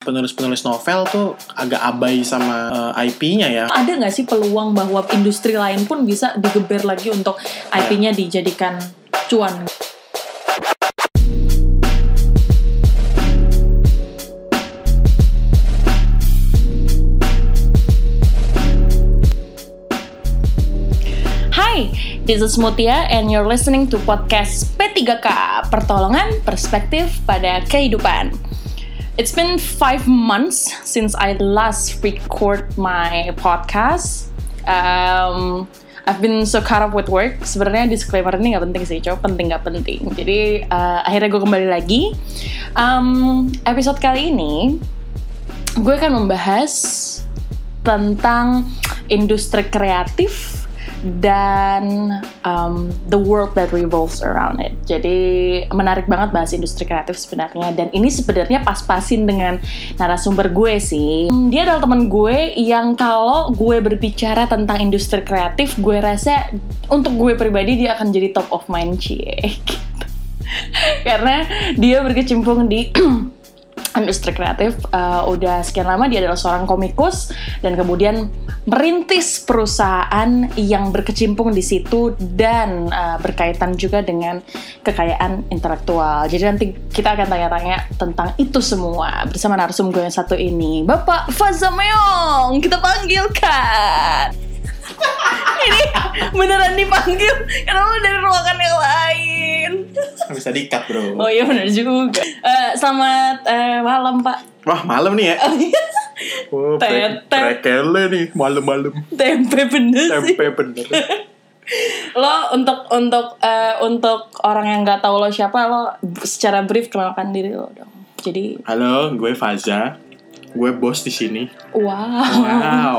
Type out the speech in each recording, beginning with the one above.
penulis-penulis novel tuh agak abai sama uh, IP-nya ya. Ada nggak sih peluang bahwa industri lain pun bisa digeber lagi untuk IP-nya dijadikan cuan? Hai, this is Mutia and you're listening to podcast P3K, Pertolongan Perspektif pada Kehidupan. It's been five months since I last record my podcast. Um, I've been so caught up with work. Sebenarnya disclaimer ini nggak penting sih, coba penting nggak penting. Jadi uh, akhirnya gue kembali lagi. Um, episode kali ini gue akan membahas tentang industri kreatif dan um, the world that revolves around it. Jadi menarik banget bahas industri kreatif sebenarnya dan ini sebenarnya pas-pasin dengan narasumber gue sih. Dia adalah teman gue yang kalau gue berbicara tentang industri kreatif, gue rasa untuk gue pribadi dia akan jadi top of mind cie. Karena dia berkecimpung di industri kreatif uh, udah sekian lama dia adalah seorang komikus dan kemudian merintis perusahaan yang berkecimpung di situ dan uh, berkaitan juga dengan kekayaan intelektual. Jadi nanti kita akan tanya-tanya tentang itu semua bersama narasumber yang satu ini, Bapak Faza Meong. Kita panggilkan. Ini beneran dipanggil karena lu dari ruangan yang lain. Bisa dikat bro. Oh iya bener juga. Uh, selamat uh, malam Pak. Wah malam nih ya. Oh, Trekele nih malam-malam. Tempe bener sih. Tempe bener. lo untuk untuk uh, untuk orang yang nggak tahu lo siapa lo secara brief kenalkan diri lo dong. Jadi. Halo, gue Faza. Gue bos di sini. Wow. Wow.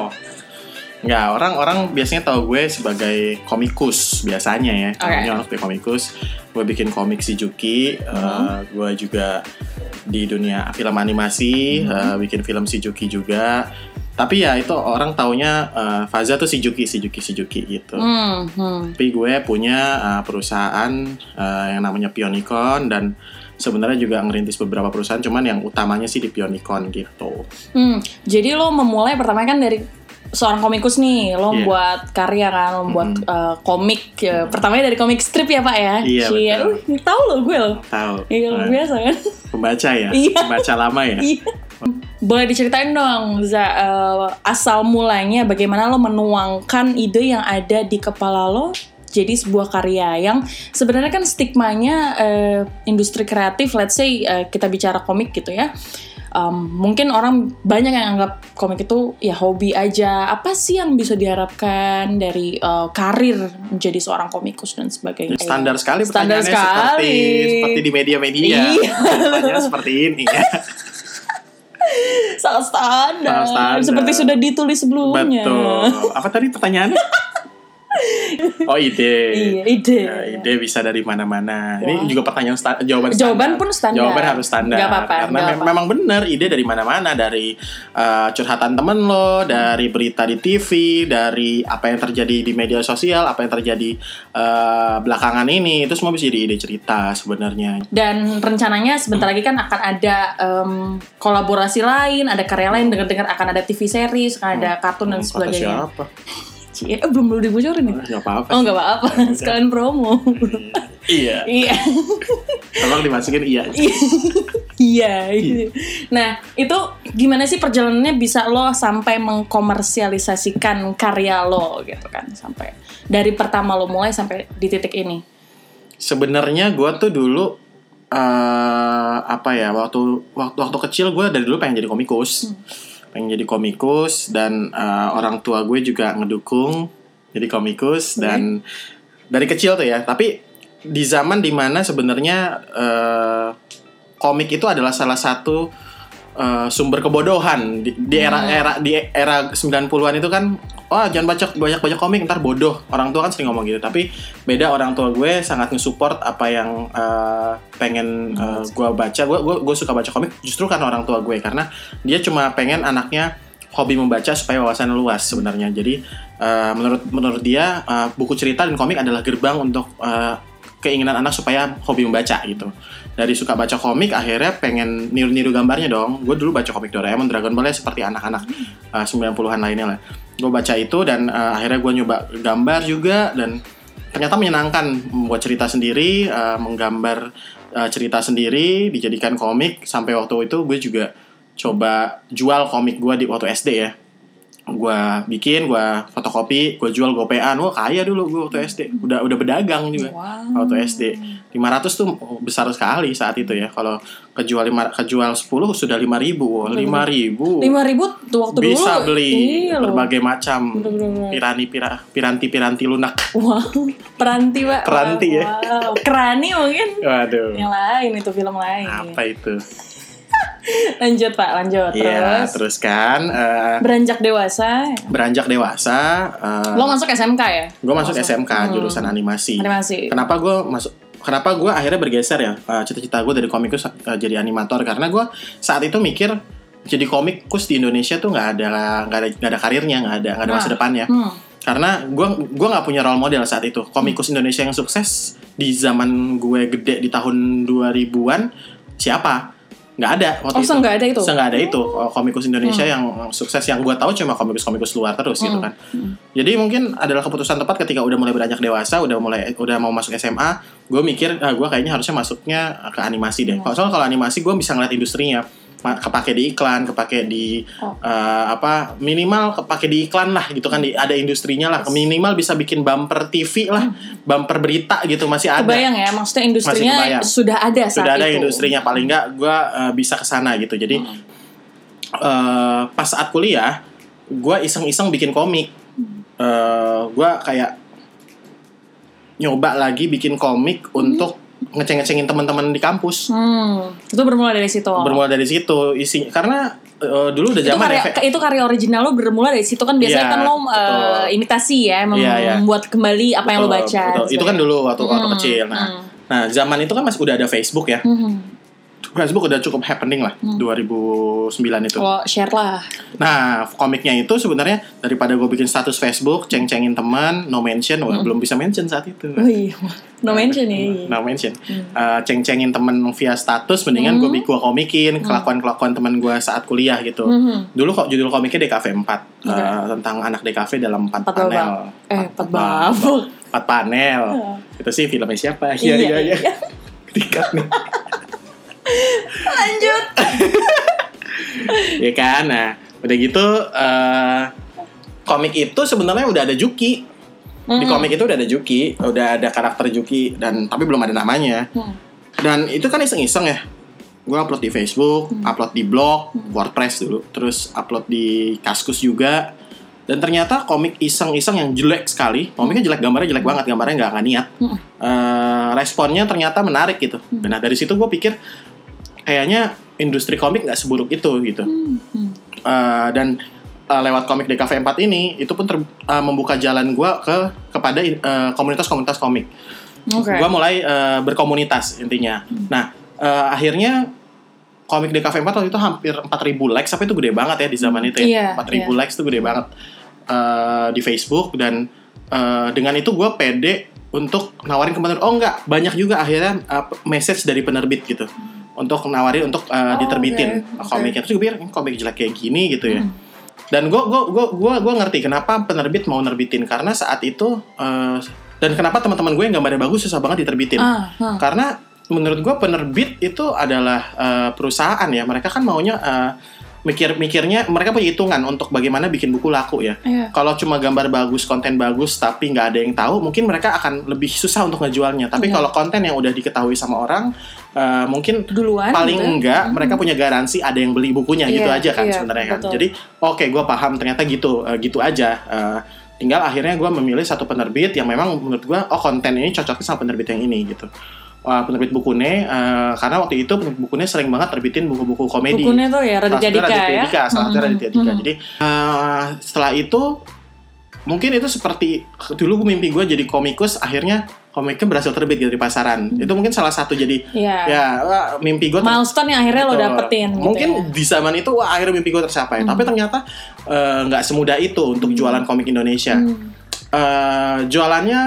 Nggak, orang-orang biasanya tahu gue sebagai komikus biasanya ya. Okay. orang sebagai komikus. Gue bikin komik si Juki. Uh, Hmm. gue juga di dunia film animasi, Hmm. uh, bikin film si Juki juga. Tapi ya itu orang taunya uh, Faza tuh si Juki, si Juki, si Juki gitu. Hmm, hmm. Tapi gue punya uh, perusahaan uh, yang namanya Pionicon dan sebenarnya juga ngerintis beberapa perusahaan, cuman yang utamanya sih di Pionicon gitu. Hmm, Jadi lo memulai pertama kan dari seorang komikus nih, lo Iya. buat karya kan, lo buat Mm-mm. uh, komik. ya. Pertamanya dari komik strip ya pak ya? Iya, Cie. betul. Uh, tahu lo gue lo. Tahu? Iya Uh, biasa kan? pembaca ya, Iya. pembaca lama ya. Iya. Boleh diceritain dong, Za, uh, asal mulanya bagaimana lo menuangkan ide yang ada di kepala lo jadi sebuah karya yang sebenarnya kan stigmanya uh, industri kreatif, let's say uh, kita bicara komik gitu ya. Um, mungkin orang banyak yang anggap komik itu ya hobi aja. Apa sih yang bisa diharapkan dari uh, karir menjadi seorang komikus dan sebagainya? Standar sekali Standar pertanyaannya seperti sekali. seperti di media-media. Iya. Pertanyaannya seperti ini ya. Sangat standar. Sangat standar. Seperti sudah ditulis sebelumnya. Betul. Apa tadi pertanyaannya? Oh ide. Iya, ide. Ya, ide bisa dari mana-mana. Ini Wah. juga pertanyaan sta- jawaban Jawaban standar. pun standar. Jawaban harus standar. Nggak apa-apa, Karena mem- apa. memang benar ide dari mana-mana, dari uh, curhatan temen lo, dari berita di TV, dari apa yang terjadi di media sosial, apa yang terjadi uh, belakangan ini, itu semua bisa jadi ide cerita sebenarnya. Dan rencananya sebentar lagi kan akan ada em, kolaborasi lain, ada karya lain, dengar-dengar akan ada TV series, akan ada kartun dan Hmm, kata sebagainya. siapa? Cie, eh, belum belum dibocorin ya? Gak apa-apa. Oh nggak apa-apa, sekalian promo. Iya. Iya, Tolong dimasukin iya. iya. gitu. Nah itu gimana sih perjalanannya bisa lo sampai mengkomersialisasikan karya lo gitu kan sampai dari pertama lo mulai sampai di titik ini. Sebenarnya gue tuh dulu eh apa ya waktu waktu waktu kecil gue dari dulu pengen jadi komikus, pengen jadi komikus dan eh, orang tua gue juga ngedukung jadi komikus Oke. dan dari kecil tuh ya. Tapi di zaman di mana sebenarnya eh, komik itu adalah salah satu eh, sumber kebodohan. Di, di era Hmm. era di era 90-an itu kan wah jangan baca banyak baca komik ntar bodoh. Orang tua kan sering ngomong gitu. Tapi beda orang tua gue sangat nge-support apa yang eh, pengen eh, gue baca. Gue, gue gue suka baca komik justru karena orang tua gue karena dia cuma pengen anaknya hobi membaca supaya wawasan luas sebenarnya. Jadi eh, menurut menurut dia eh, buku cerita dan komik adalah gerbang untuk eh, keinginan anak supaya hobi membaca gitu. Dari suka baca komik akhirnya pengen niru-niru gambarnya dong. Gue dulu baca komik Doraemon Dragon Ball ya seperti anak-anak uh, 90-an lainnya lah. Gue baca itu dan uh, akhirnya gue nyoba gambar juga dan ternyata menyenangkan membuat cerita sendiri uh, menggambar uh, cerita sendiri dijadikan komik. Sampai waktu itu gue juga coba jual komik gue di waktu SD ya gue bikin gue fotokopi gue jual gopean wah kaya dulu gue waktu SD udah udah berdagang juga Wow. waktu SD 500 tuh besar sekali saat itu ya kalau kejual lima kejual 10 sudah 5000 wah 5000 Lima ribu tuh waktu dulu. bisa beli Iya loh. berbagai macam pirani pira, piranti piranti lunak Wow, peranti pak. Peranti ya. Wow, kerani mungkin. waduh Yang lain itu film lain. apa itu Lanjut pak, lanjut. Iya Terus. terus kan eh, Beranjak dewasa, beranjak dewasa eh, lo masuk SMK ya? gue masuk Masuk. SMK Hmm. jurusan animasi Animasi. Kenapa gue masuk? Kenapa gue akhirnya bergeser ya? Uh, Cita-cita gue dari komikus uh, jadi animator karena gue saat itu mikir jadi komikus di Indonesia tuh nggak ada nggak ada nggak ada karirnya nggak ada nggak ada masa Nah. depannya. Hmm. Karena gue gua nggak punya role model saat itu. Komikus Indonesia yang sukses di zaman gue gede di tahun 2000-an siapa? Nggak ada waktu Oh, itu. nggak ada itu? nggak ada itu Oh, komikus Indonesia yang sukses yang gue tahu cuma komikus-komikus luar terus gitu Hmm. kan. Jadi mungkin adalah keputusan tepat ketika udah mulai beranjak dewasa, udah mulai udah mau masuk SMA, gue mikir ah, gue kayaknya harusnya masuknya ke animasi deh. Kalau soalnya kalau animasi gue bisa ngeliat industrinya, kepake di iklan, kepake di Oh. eh, apa minimal kepake di iklan lah gitu kan, di, ada industrinya lah. Minimal bisa bikin bumper TV lah, bumper berita gitu masih ada. Kebayang ya, maksudnya industrinya sudah ada saat Sudah ada itu. industrinya paling nggak gue bisa ke sana gitu. Jadi Hmm. eh, pas saat kuliah, gue iseng-iseng bikin komik. Eh, gue kayak nyoba lagi bikin komik untuk ngeceng-ngecengin teman-teman di kampus. Hmm, itu bermula dari situ. Bermula dari situ isi karena eh, dulu udah itu zaman karya ya. Itu karya original lo bermula dari situ kan biasanya Iya, kan lo uh, betul. imitasi ya mem- Iya, iya. membuat kembali apa yang lo Betul, baca betul. Itu kan dulu waktu waktu Hmm, kecil. Nah, hmm. nah zaman itu kan masih udah ada Facebook ya. Hmm. Facebook udah cukup happening lah 2009 itu. lo share lah Nah, komiknya itu sebenarnya daripada gue bikin status Facebook, ceng-cengin teman, no mention, wah belum bisa mention saat itu. oh iya no mention ya iya. No mention. Eh, ceng-cengin temen via status, mendingan gue gue komikin kelakuan-kelakuan temen gue saat kuliah gitu. Mhm. Dulu kok judul komiknya DKV 4 Oke. eh, tentang anak DKV dalam 4 Empat panel. babak. eh empat babak 4 panel. Itu sih filmnya siapa? Iya, iya, iya. Dikat nih. Lanjut. Ya kan? Nah udah gitu eh komik itu sebenarnya udah ada Juki. Di Mhm. komik itu udah ada Juki udah ada karakter Juki dan tapi belum ada namanya. Hmm. dan itu kan iseng-iseng ya. Gue upload di Facebook upload di blog WordPress dulu terus upload di Kaskus juga. Dan ternyata komik iseng-iseng yang jelek sekali komiknya jelek gambarnya jelek banget gambarnya nggak niat. Hmm. Eh, responnya ternyata menarik gitu. Nah dari situ gue pikir kayaknya industri komik nggak seburuk itu gitu. Hmm. Eh, dan eh, lewat komik DKV 4 ini itu pun ter- eh, membuka jalan gue ke kepada komunitas-komunitas komik. Oke. Gue mulai eh, berkomunitas intinya. Nah eh, akhirnya komik DKV 4 waktu itu hampir 4000 likes tapi itu gede banget ya di zaman itu ya. 4000 likes itu gede banget eh, di Facebook dan eh, dengan itu gue pede untuk nawarin ke penerbit oh enggak banyak juga akhirnya eh, message dari penerbit gitu untuk nawarin untuk eh, Oh, diterbitin oke. komiknya terus gue pikir "Ini komik jelek kayak gini gitu ya Hmm. dan gue gue gue gue gue ngerti kenapa penerbit mau nerbitin karena saat itu eh, dan kenapa teman-teman gue yang gambarnya bagus susah banget diterbitin ah, ah. karena menurut gue penerbit itu adalah eh, perusahaan ya mereka kan maunya eh, mikir-mikirnya mereka punya hitungan untuk bagaimana bikin buku laku ya Iya. kalau cuma gambar bagus konten bagus tapi nggak ada yang tahu mungkin mereka akan lebih susah untuk ngejualnya tapi Iya. kalau konten yang udah diketahui sama orang eh, mungkin duluan paling gitu. enggak mereka punya garansi ada yang beli bukunya gitu Iya, aja kan iya, sebenarnya kan betul. jadi oke gue paham ternyata gitu eh, gitu aja Eh, tinggal akhirnya gue memilih satu penerbit yang memang menurut gue oh konten ini cocoknya sama penerbit yang ini gitu Wah, penerbit Bukune eh, karena waktu itu penerbit Bukune sering banget terbitin buku-buku komedi bukunya tuh ya Raditya Dika Raditya ya Dika, salah satunya Mhm. Raditya Dika. Mhm. Jadi eh, setelah itu mungkin itu seperti dulu mimpi gue jadi komikus akhirnya komiknya berhasil terbit gitu di pasaran. Itu mungkin salah satu jadi Iya. ya wah, mimpi gue milestone yang akhirnya lo Betul. dapetin gitu Mungkin ya. di zaman itu wah akhirnya mimpi gue tercapai. Tapi ternyata eh, nggak semudah itu untuk jualan komik Indonesia. Hmm. Eh, jualannya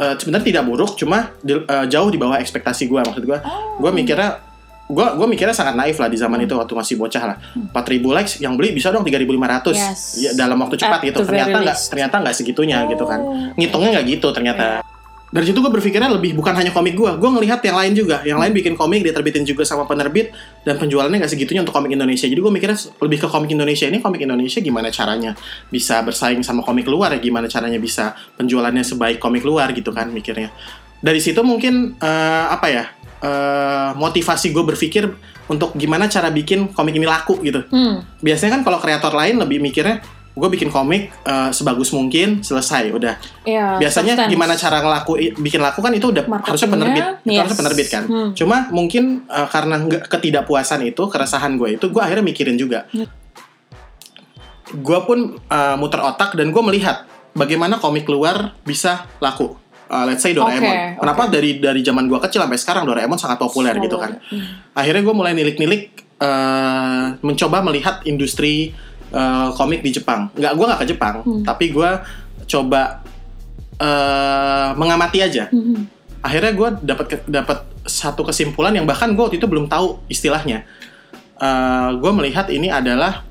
eh, sebenarnya tidak buruk, cuma di- eh, jauh di bawah ekspektasi gue. Maksud gue, gue mikirnya gue gue mikirnya sangat naif lah di zaman itu waktu masih bocah lah. 4000 likes yang beli bisa dong 3500 Yes. ya, dalam waktu cepat At gitu. Ternyata very nggak least. ternyata nggak segitunya gitu kan. Oh. Ngitungnya nggak gitu ternyata. Dari situ gue berpikirnya lebih bukan hanya komik gue, gue ngelihat yang lain juga, yang lain bikin komik diterbitin juga sama penerbit dan penjualannya nggak segitunya untuk komik Indonesia. Jadi gue mikirnya lebih ke komik Indonesia ini komik Indonesia gimana caranya bisa bersaing sama komik luar ya, gimana caranya bisa penjualannya sebaik komik luar gitu kan mikirnya. Dari situ mungkin eh, apa ya eh, motivasi gue berpikir untuk gimana cara bikin komik ini laku gitu Hmm. biasanya kan kalau kreator lain lebih mikirnya gue bikin komik eh, sebagus mungkin selesai udah Ya, biasanya substance. gimana cara ngelaku bikin laku kan itu udah harusnya penerbit yes. harusnya penerbit kan Hmm. cuma mungkin eh, karena ketidakpuasan itu keresahan gue itu gue akhirnya mikirin juga Hmm. gue pun eh, muter otak dan gue melihat bagaimana komik luar bisa laku Eh, let's say Doraemon. Oke, kenapa dari dari zaman gue kecil sampai sekarang Doraemon sangat populer gitu kan? Hmm. akhirnya gue mulai nilik-nilik eh, mencoba melihat industri eh, komik di Jepang. Nggak gue nggak ke Jepang Hmm. tapi gue coba eh, mengamati aja. Hmm. akhirnya gue dapat dapat satu kesimpulan yang bahkan gue waktu itu belum tahu istilahnya. Gue melihat ini adalah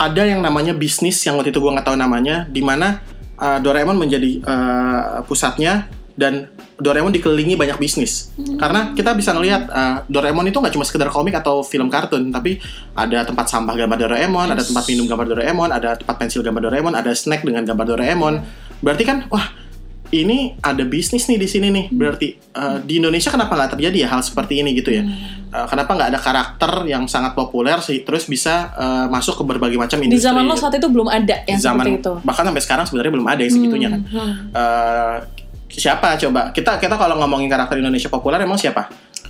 ada yang namanya bisnis yang waktu itu gue nggak tahu namanya di mana uh, Doraemon menjadi uh, pusatnya dan Doraemon dikelilingi banyak bisnis. Karena kita bisa ngelihat uh, Doraemon itu nggak cuma sekedar komik atau film kartun tapi ada tempat sampah gambar Doraemon ada tempat minum gambar Doraemon ada tempat pensil gambar Doraemon ada snack dengan gambar Doraemon. Berarti kan wah ini ada bisnis nih di sini nih. Berarti uh, di Indonesia kenapa nggak terjadi ya hal seperti ini gitu ya? Uh, kenapa nggak ada karakter yang sangat populer sih terus bisa uh, masuk ke berbagai macam Di industri zaman lo gitu. saat itu belum ada yang Di zaman seperti itu. bahkan sampai sekarang sebenarnya belum ada yang segitunya kan. Hmm. Eh, siapa coba? Kita kita kalau ngomongin karakter Indonesia populer emang siapa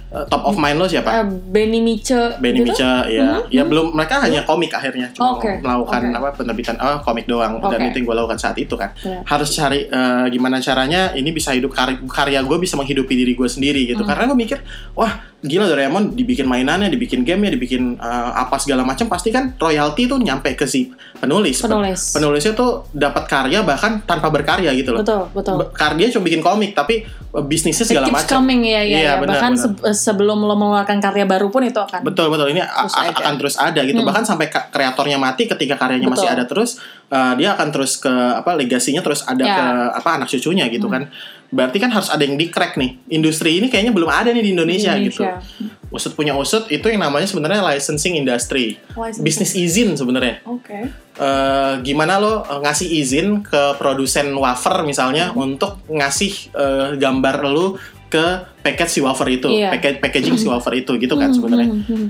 Eh, top of mind lo siapa Eh, Benny Mice Benny gitu? Mice ya ya belum mereka hanya komik akhirnya cuma Oke, melakukan oke. apa penerbitan oh, komik doang dan Oke. itu yang gue lakukan saat itu kan Ya. harus cari eh, gimana caranya ini bisa hidup karya, karya gue bisa menghidupi diri gue sendiri gitu Hmm. karena gue mikir wah gila Doraemon dibikin mainannya dibikin gamenya dibikin eh, apa segala macam pasti kan royalti tuh nyampe ke si penulis Penulis. penulisnya tuh dapat karya bahkan tanpa berkarya gitu loh Betul, betul. Be- karya cuma bikin komik tapi eh, bisnisnya segala keeps macam coming ya, ya, Iya, ya. benar, Bahkan benar. se- sebelum lo mengeluarkan karya baru pun itu akan. Betul betul ini Terus akan terus ada gitu. Hmm. Bahkan sampai kreatornya mati ketika karyanya masih Betul. ada terus uh, dia akan terus ke apa legasinya terus ada Ya. ke apa anak cucunya gitu Hmm. kan. Berarti kan harus ada yang di crack nih. Industri ini kayaknya belum ada nih di Indonesia, gitu. Indonesia. Usut punya usut itu yang namanya sebenarnya licensing industry. Licensing. Bisnis izin sebenarnya. Oke. Eh, gimana lo eh, ngasih izin ke produsen wafer misalnya Hmm. untuk ngasih eh, gambar lo ke package si wafer itu, Iya. package packaging si wafer itu gitu kan Hmm, sebenarnya hmm, hmm.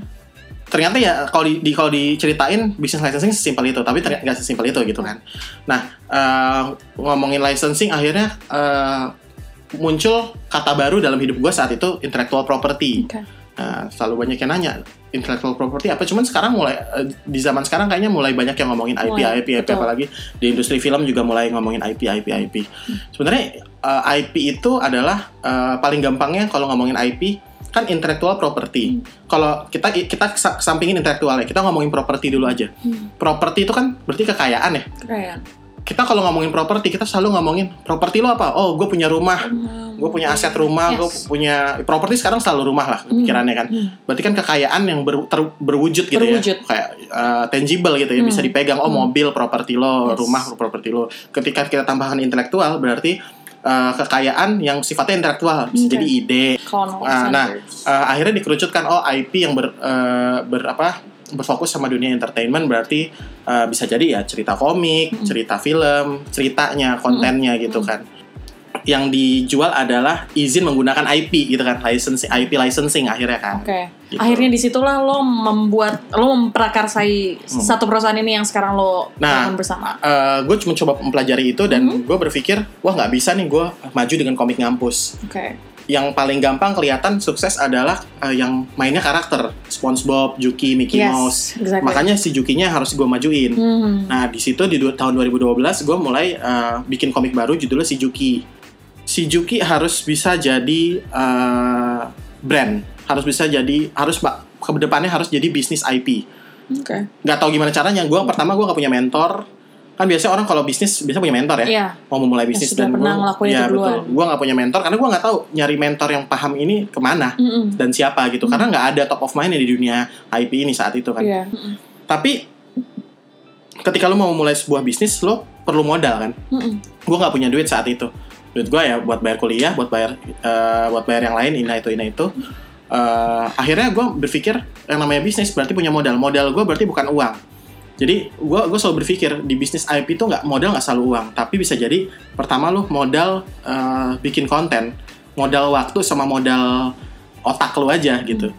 ternyata ya kalau di, di kalau diceritain bisnis licensing sesimpel itu tapi ternyata nggak sesimpel itu gitu kan nah eh, ngomongin licensing akhirnya eh, muncul kata baru dalam hidup gue saat itu intellectual property. Oke. Nah, selalu banyak yang nanya intellectual property apa? Cuman sekarang mulai eh, di zaman sekarang kayaknya mulai banyak yang ngomongin IP Mulai, IP IP betul. apalagi di industri film juga mulai ngomongin IP IP IP sebenarnya eh, IP itu adalah eh, paling gampangnya kalau ngomongin IP kan intellectual property. Kalau kita kita kesa- kesampingin intelektual ya kita ngomongin properti dulu aja. Hmm. properti itu kan berarti kekayaan ya. Keren. Kita kalau ngomongin properti kita selalu ngomongin properti lo apa oh gue punya rumah gue punya aset rumah gue Yes. punya properti sekarang selalu rumah lah pikirannya kan Hmm. berarti kan kekayaan yang ber- ter- berwujud gitu Berwujud. ya kayak uh, tangible gitu ya bisa Hmm. dipegang oh mobil properti lo Yes. rumah properti lo ketika kita tambahkan intelektual berarti uh, kekayaan yang sifatnya intelektual bisa Oke. jadi ide Ah, nah uh, akhirnya dikerucutkan oh IP yang ber, uh, ber apa berfokus sama dunia entertainment berarti uh, bisa jadi ya cerita komik, Mm. cerita film, ceritanya, kontennya gitu kan. Yang dijual adalah izin menggunakan IP gitu kan, licensing IP licensing akhirnya kan. Oke. Gitu. Akhirnya di situlah lo membuat lo memprakarsai satu perusahaan ini yang sekarang lo Hmm. Nah, bersama. gue cuma coba mempelajari itu dan Mm-hmm. gue berpikir wah nggak bisa nih gue maju dengan komik ngampus. Oke. Yang paling gampang kelihatan sukses adalah uh, yang mainnya karakter SpongeBob, Juki, Mickey Yes, Mouse. exactly. Makanya si Jukinya harus gue majuin. Hmm. Nah di situ di tahun 2012 gue mulai uh, bikin komik baru judulnya si Juki. Si Juki harus bisa jadi uh, brand, harus bisa jadi harus pak ke depannya harus jadi bisnis IP. Oke. Gak tahu gimana caranya. Gue pertama gue gak punya mentor. Kan biasanya orang kalau bisnis biasa punya mentor ya. Iya. mau memulai bisnis pernah gua- ngelakuin ya, betul. Gue nggak punya mentor karena gue nggak tahu nyari mentor yang paham ini ke mana Mm-mm. dan siapa gitu. Karena nggak ada top of mind di dunia IP ini saat itu kan. Iya. tapi ketika lo mau memulai sebuah bisnis lo perlu modal kan. Mm-mm. gue nggak punya duit saat itu. Duit gue ya buat bayar kuliah buat bayar eh, buat bayar yang lain ina itu ina itu. Eh, akhirnya gue berpikir yang namanya bisnis berarti punya modal. Modal gue berarti bukan uang jadi gue gue selalu berpikir di bisnis IP itu nggak modal nggak selalu uang. Tapi bisa jadi pertama lu modal eh, bikin konten. Modal waktu sama modal otak lu aja gitu.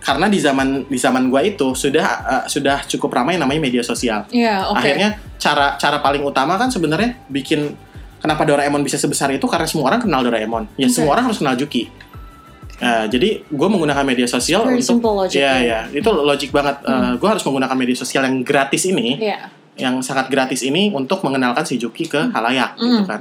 Karena di zaman di zaman gue itu sudah eh, sudah cukup ramai namanya media sosial. Iya, oke. akhirnya cara cara paling utama kan sebenarnya bikin kenapa Doraemon bisa sebesar itu? Karena semua orang kenal Doraemon. Ya Oke. semua orang harus kenal Juki Nah, jadi gue menggunakan media sosial Very untuk logic ya ya. ya itu logik banget gue harus menggunakan media sosial yang gratis ini Iya. yang sangat gratis ini untuk mengenalkan si Juki ke halayak gitu Mm. kan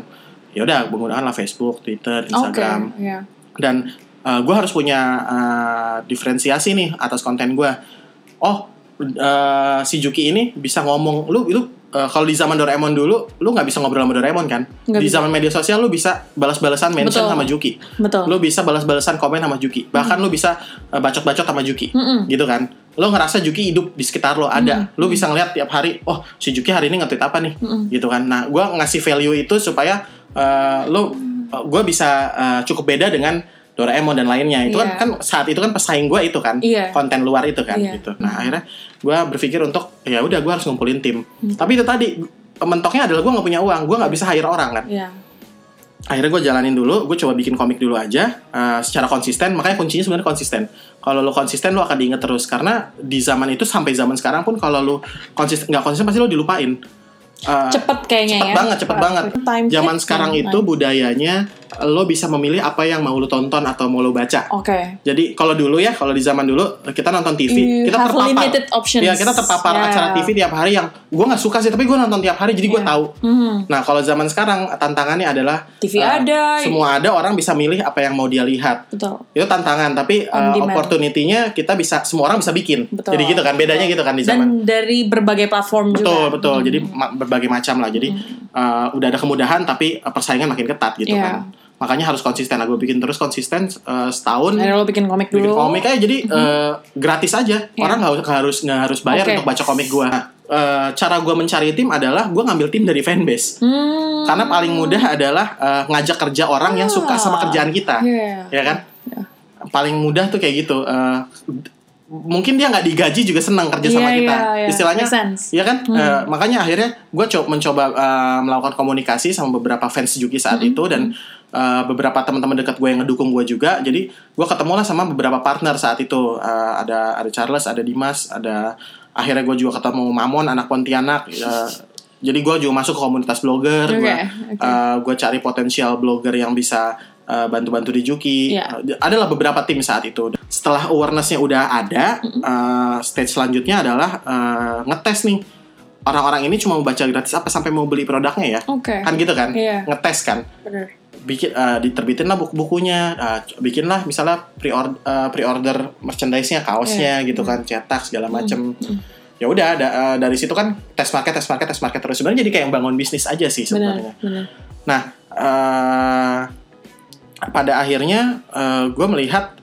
ya udah menggunakanlah Facebook Twitter. Instagram Iya. dan gue harus punya uh, diferensiasi nih atas konten gue oh uh, si Juki ini bisa ngomong lu lu uh, kalau di zaman Doraemon dulu lu nggak bisa ngobrol sama Doraemon kan Nggak di bisa. zaman media sosial lu bisa balas-balasan mention Betul. sama Juki Betul. lu bisa balas-balasan komen sama Juki bahkan lu bisa uh, bacot-bacot sama Juki Mm-mm. gitu kan lo ngerasa Juki hidup di sekitar lo ada lo bisa ngeliat tiap hari oh si Juki hari ini nge-tweet apa nih Mm-mm. gitu kan nah gue ngasih value itu supaya uh, lo gue bisa uh, cukup beda dengan Doraemon dan lainnya itu kan Iya. kan saat itu kan pesaing gue itu kan Iya. konten luar itu kan Iya. gitu nah akhirnya gue berpikir untuk ya udah gue harus ngumpulin tim Hmm. tapi itu tadi mentoknya adalah gue nggak punya uang gue nggak bisa hire orang kan Iya. akhirnya gue jalanin dulu gue coba bikin komik dulu aja uh, secara konsisten makanya kuncinya sebenarnya konsisten kalau lo konsisten lo akan diinget terus karena di zaman itu sampai zaman sekarang pun kalau lo konsisten nggak konsisten pasti lo dilupain Uh, Cepet kayaknya cepet ya. banget cepet banget Time zaman hit, sekarang time itu budayanya lo bisa memilih apa yang mau lo tonton atau mau lo baca Oke. jadi kalau dulu ya kalau di zaman dulu kita nonton TV You kita terpapar limited options. ya kita terpapar Yeah. acara TV tiap hari yang gue nggak suka sih tapi gue nonton tiap hari jadi gue Yeah. tahu Mhm. Nah, kalau zaman sekarang tantangannya adalah TV eh, ada. semua ada orang bisa milih apa yang mau dia lihat. Betul. Itu tantangan, tapi eh, demand. opportunity-nya kita bisa semua orang bisa bikin. Betul. Jadi gitu kan, bedanya gitu kan di zaman. Dan dari berbagai platform betul, juga. betul. Jadi ma- berbagai macam lah. Jadi eh, udah ada kemudahan tapi eh, persaingan makin ketat gitu Iya. kan. Makanya harus konsisten. Aku bikin terus konsisten eh, setahun Akhirnya lo bikin komik bikin dulu. komik aja jadi eh, gratis aja Iya. orang nggak harus nggak harus bayar Oke. untuk baca komik gua Nah, eh, cara gua mencari tim adalah gua ngambil tim dari fanbase Hmm. karena paling mudah adalah eh, ngajak kerja orang yang suka sama kerjaan kita Iya. ya kan paling mudah tuh kayak gitu Eh, mungkin dia nggak digaji juga senang kerja sama Iya, kita. iya, iya. istilahnya ya kan? Eh, makanya akhirnya gue coba mencoba eh, melakukan komunikasi sama beberapa fans Juki saat itu dan eh, beberapa teman-teman dekat gue yang ngedukung gue juga. Jadi gue ketemu lah sama beberapa partner saat itu. Eh, ada ada Charles ada Dimas ada akhirnya gue juga ketemu Mamon anak Pontianak Eh, jadi gue juga masuk ke komunitas blogger Oke, gue oke. gue cari potensial blogger yang bisa uh, bantu-bantu di Juki. Uh, adalah beberapa tim saat itu. Setelah awarenessnya udah ada, uh, stage selanjutnya adalah uh, ngetes nih orang-orang ini cuma mau baca gratis apa sampai mau beli produknya ya. Oke. Kan gitu kan? Iya. Ngetes kan. Bener. Bikin uh, diterbitin lah buku-bukunya, uh, bikinlah misalnya pre-order uh, pre-order merchandise-nya, kaosnya Iya. gitu kan, cetak segala macem. Hmm. Ya udah da- uh, dari situ kan tes market, tes market, tes market terus. Sebenarnya jadi kayak yang bangun bisnis aja sih sebenarnya. Benar. Benar. Nah, eh, pada akhirnya gue melihat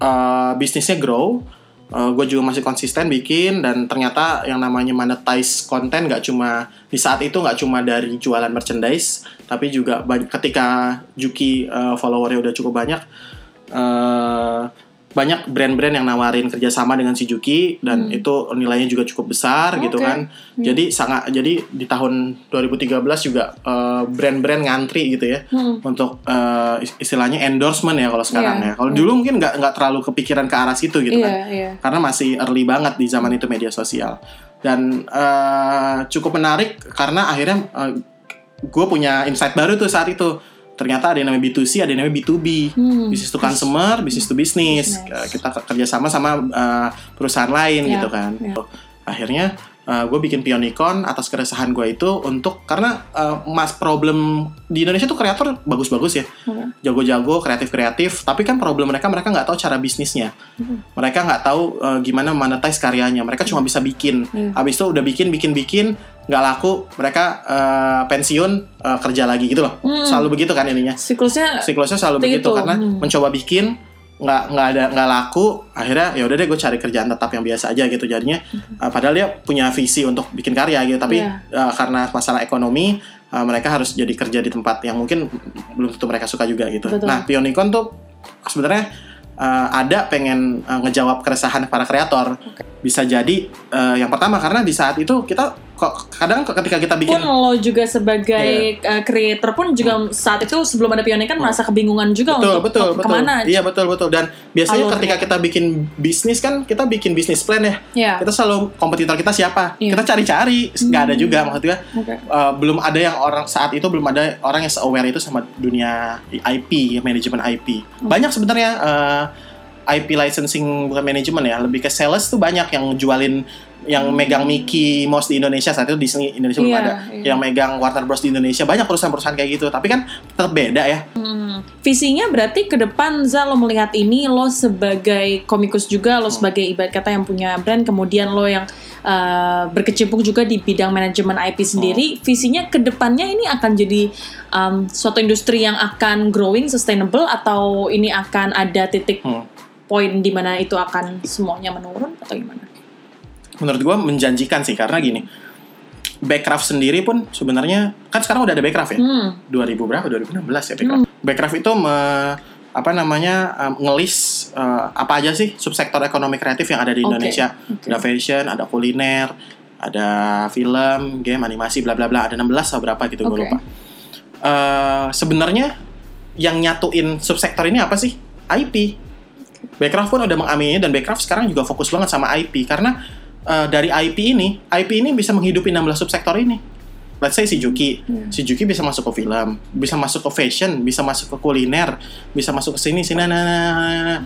eh, bisnisnya grow, gue juga masih konsisten bikin dan ternyata yang namanya monetize konten nggak cuma di saat itu nggak cuma dari jualan merchandise, tapi juga ketika Juki eh, followernya udah cukup banyak. eh, banyak brand-brand yang nawarin kerjasama dengan si Juki dan itu nilainya juga cukup besar gitu Oke. kan. Jadi sangat jadi di tahun 2013 juga eh, brand-brand ngantri gitu ya Hmm. untuk is- istilahnya endorsement ya kalau sekarang Iya, ya. Kalau dulu mungkin nggak nggak terlalu kepikiran ke arah situ gitu Iya, kan. iya. karena masih early banget di zaman itu media sosial. Dan eh, cukup menarik karena akhirnya gue punya insight baru tuh saat itu ternyata ada yang namanya B2C ada yang namanya B2B Hmm. business to consumer business to business Business. Eh, kita ke- kerjasama sama eh, perusahaan lain Ya, gitu kan ya. akhirnya gue bikin Pionicon atas keresahan gue itu untuk karena eh, mas problem di Indonesia tuh kreator bagus-bagus ya Oke. jago-jago kreatif-kreatif tapi kan problem mereka mereka nggak tahu cara bisnisnya mereka nggak tahu eh, gimana monetize karyanya mereka cuma bisa bikin Iya. habis itu udah bikin bikin bikin nggak laku mereka eh, pensiun eh, kerja lagi gitu loh selalu begitu kan ininya Siklusnya siklusnya selalu begitu itu. karena Hmm. mencoba bikin nggak nggak ada nggak laku akhirnya ya udah deh gue cari kerjaan tetap yang biasa aja gitu jadinya uh, padahal dia punya visi untuk bikin karya gitu tapi Iya. uh, karena masalah ekonomi uh, mereka harus jadi kerja di tempat yang mungkin belum tentu mereka suka juga gitu Betul. nah Pionicon tuh sebenarnya uh, ada pengen uh, ngejawab keresahan para kreator bisa jadi uh, yang pertama karena di saat itu kita kadang ketika kita bikin pun lo juga sebagai Iya. uh, creator pun juga saat itu sebelum ada Pioneer kan merasa kebingungan juga Hmm. betul untuk betul ke- betul ke mana iya betul betul dan biasanya Alurnya. ketika kita bikin bisnis kan kita bikin bisnis plan ya ya kita selalu kompetitor kita siapa Iya. kita cari-cari nggak ada juga maksudnya oke uh, belum ada yang orang saat itu belum ada orang yang aware itu sama dunia IP manajemen IP Hmm. banyak sebenarnya uh, IP licensing bukan manajemen ya lebih ke sales tuh banyak yang jualin yang megang Mickey Mouse di Indonesia saat itu Disney Indonesia belum Hmm. Iya, ada iya. yang megang Warner Bros di Indonesia banyak perusahaan-perusahaan kayak gitu tapi kan tetap beda ya Hmm. Visinya berarti ke depan Za lo melihat ini lo sebagai komikus juga Hmm. lo sebagai ibarat kata yang punya brand kemudian lo yang uh, berkecimpung juga di bidang manajemen IP sendiri Hmm. visinya ke depannya ini akan jadi um, suatu industri yang akan growing sustainable atau ini akan ada titik Hmm. poin di mana itu akan semuanya menurun atau gimana? Menurut gua menjanjikan sih karena gini Backcraft sendiri pun sebenarnya kan sekarang udah ada Backcraft ya Hmm. 2000 berapa 2016 ya Backcraft. Backcraft itu me- apa namanya um, ngelis uh, apa aja sih subsektor ekonomi kreatif yang ada di Indonesia. oke. Ada fashion, ada kuliner, ada film, game, animasi, bla bla bla. Ada 16 atau berapa gitu gue Oke. lupa. Eh, sebenarnya yang nyatuin subsektor ini apa sih? IP. Backcraft pun udah mengamini dan Backcraft sekarang juga fokus banget sama IP karena eh, dari IP ini, IP ini bisa menghidupi 16 subsektor ini. Let's say si Juki, Hmm. si Juki bisa masuk ke film, bisa masuk ke fashion, bisa masuk ke kuliner, bisa masuk ke sini sini nah, nah, nah, nah, nah.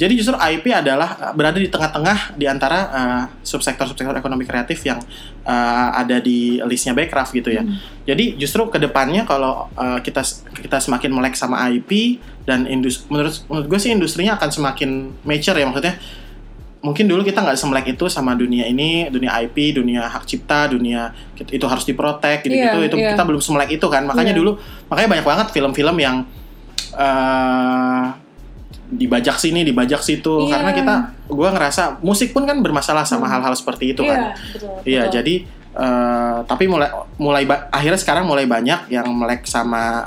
Jadi justru IP adalah eh, berada di tengah-tengah di antara eh, subsektor-subsektor ekonomi kreatif yang eh, ada di listnya Backcraft gitu ya. Jadi justru ke depannya kalau eh, kita kita semakin melek sama IP dan industri menurut menurut gue sih industrinya akan semakin mature ya maksudnya mungkin dulu kita nggak semelek itu sama dunia ini dunia IP dunia hak cipta dunia itu harus diprotek gitu gitu Iya, itu iya. kita belum semelek itu kan makanya Iya. dulu makanya banyak banget film-film yang eh dibajak sini dibajak situ Iya. karena kita gue ngerasa musik pun kan bermasalah sama Hmm. hal-hal seperti itu kan betul. Iya, betul. jadi eh, tapi mulai mulai akhirnya sekarang mulai banyak yang melek sama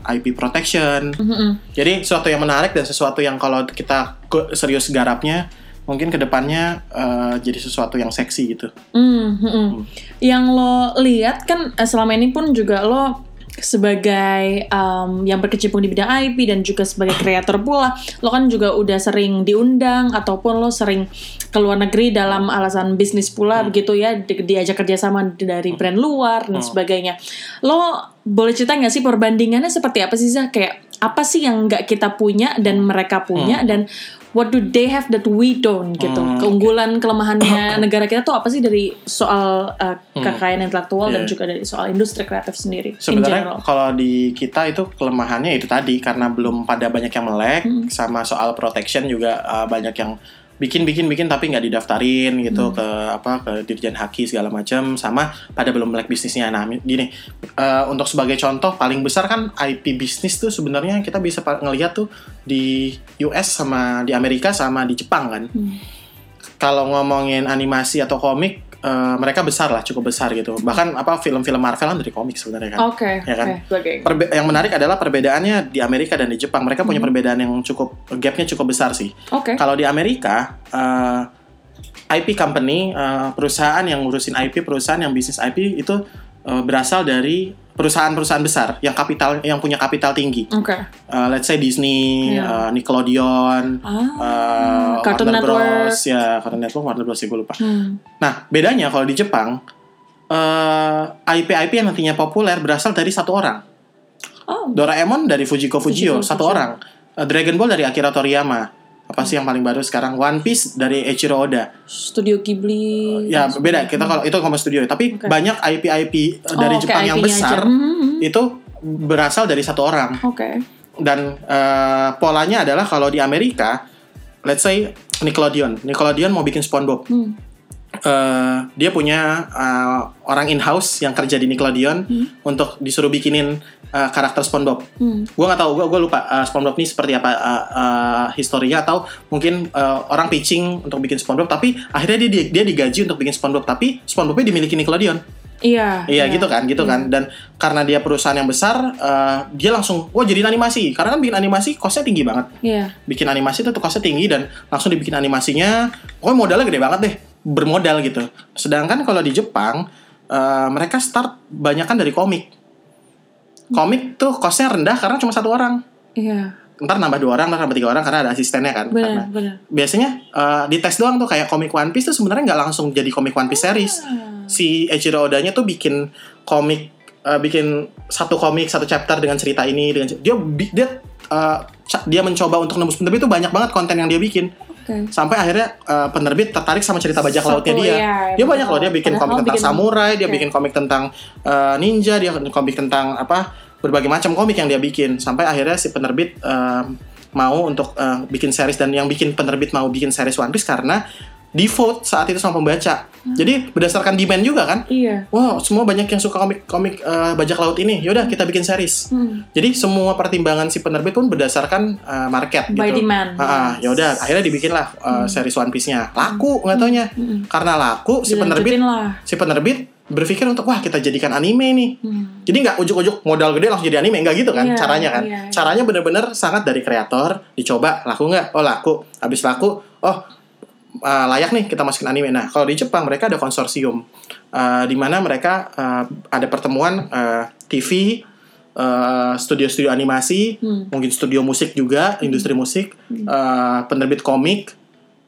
eh, IP protection. Mhm. Jadi sesuatu yang menarik dan sesuatu yang kalau kita serius garapnya mungkin ke depannya eh, jadi sesuatu yang seksi gitu. Hmm, hmm, hmm. Yang lo lihat kan eh, selama ini pun juga lo sebagai um, yang berkecimpung di bidang IP dan juga sebagai kreator pula, lo kan juga udah sering diundang ataupun lo sering ke luar negeri dalam alasan bisnis pula begitu ya, di- diajak kerjasama dari brand luar dan sebagainya. Lo boleh cerita nggak sih perbandingannya seperti apa sih Zah? Kayak apa sih yang nggak kita punya dan mereka punya dan what do they have that we don't gitu Hmm, keunggulan kelemahannya negara kita tuh apa sih dari soal uh, kekayaan intelektual dan Iya. juga dari soal industri kreatif sendiri Sebenarnya kalau di kita itu kelemahannya itu tadi karena belum pada banyak yang melek Hmm. sama soal protection juga eh, banyak yang bikin bikin bikin tapi nggak didaftarin Hmm. gitu ke apa ke dirjen haki segala macam sama pada belum melek bisnisnya. Nah gini eh, untuk sebagai contoh paling besar kan IP bisnis tuh sebenarnya kita bisa ngelihat tuh di US sama di Amerika sama di Jepang kan. Hmm. Kalau ngomongin animasi atau komik eh, mereka besar lah cukup besar gitu. Bahkan apa film-film Marvel kan dari komik sebenarnya kan. oke Ya kan? sebagai Perbe- yang menarik adalah perbedaannya di Amerika dan di Jepang. Mereka Hmm. punya perbedaan yang cukup gapnya cukup besar sih. oke Kalau di Amerika, eh, IP company, eh, perusahaan yang ngurusin IP, perusahaan yang bisnis IP itu eh, berasal dari perusahaan-perusahaan besar yang kapital yang punya kapital tinggi. oke Eh, let's say Disney, Iya. eh, Nickelodeon, ah eh, Cartoon Warner Network Bros, ya Cartoon Network, Warner Bros, ya gue lupa. Hmm. Nah, bedanya kalau di Jepang, eh, IP-IP yang nantinya populer berasal dari satu orang. oh Doraemon dari Fujiko Fujio, Fujiko satu Fujio. orang. Uh, Dragon Ball dari Akira Toriyama. Apa sih yang paling baru sekarang? One Piece dari Eiichiro Oda. studio Ghibli Ya beda. Kita kalau itu ngomong studio, tapi Oke. banyak IP-IP uh, dari Oh, oke, Jepang yang IP-nya besar aja. Hmm, hmm, itu berasal dari satu orang. oke Dan uh, polanya adalah kalau di Amerika, let's say Nickelodeon. Nickelodeon mau bikin SpongeBob. Hmm. Eh, dia punya eh, orang in house yang kerja di Nickelodeon untuk disuruh bikinin eh, karakter SpongeBob. Hmm. Gue nggak tahu, gue gue lupa eh, SpongeBob ini seperti apa eh, eh, historinya atau mungkin eh, orang pitching untuk bikin SpongeBob, tapi akhirnya dia dia digaji untuk bikin SpongeBob, tapi SpongeBobnya dimiliki Nickelodeon. Iya. Iya gitu kan, gitu kan. Dan karena dia perusahaan yang besar, eh, dia langsung, wah jadiin animasi. Karena kan bikin animasi costnya tinggi banget. Iya. Bikin animasi itu tuh costnya tinggi dan langsung dibikin animasinya. Pokoknya modalnya gede banget deh, bermodal gitu. Sedangkan kalau di Jepang, eh, mereka start banyak kan dari komik. Komik tuh costnya rendah karena cuma satu orang. Iya. Ntar nambah dua orang, ntar nambah tiga orang karena ada asistennya kan. Karena- Benar, benar. biasanya eh, di tes doang tuh kayak komik One Piece tuh sebenarnya nggak langsung jadi komik One Piece series. Si Eiichiro Oda-nya tuh bikin komik eh, bikin satu komik satu chapter dengan cerita ini dengan dia dia ca- dia mencoba untuk nembus penerbit itu banyak banget konten yang dia bikin Oke. sampai akhirnya eh, penerbit tertarik sama cerita bajak Satu, lautnya dia. iya, dia betul. banyak loh dia bikin komik tentang bikin- samurai, dia oke. bikin komik tentang eh, ninja, dia komik tentang apa berbagai macam komik yang dia bikin sampai akhirnya si penerbit eh, mau untuk eh, bikin series dan yang bikin penerbit mau bikin series One Piece karena di vote saat itu sama pembaca. Jadi berdasarkan demand juga kan. Iya. Wow, semua banyak yang suka komik-komik eh, bajak laut ini. Yaudah kita bikin series. Hmm. Jadi semua pertimbangan si penerbit pun berdasarkan eh, market By gitu. demand. Ah, ah, ya udah akhirnya dibikinlah uh, series One Piece-nya. Laku nggak taunya. Hmm. Karena laku si penerbit lah. si penerbit berpikir untuk wah kita jadikan anime nih. Hmm. Jadi nggak ujuk-ujuk modal gede langsung jadi anime nggak gitu kan Iya, caranya kan. iya, iya. Caranya bener-bener sangat dari kreator dicoba laku nggak? Oh laku. Habis laku, oh uh, layak nih kita masukin anime. Nah kalau di Jepang mereka ada konsorsium uh, di mana mereka uh, ada pertemuan uh, TV, uh, studio-studio animasi, Hmm. mungkin studio musik juga, industri musik, uh, penerbit komik,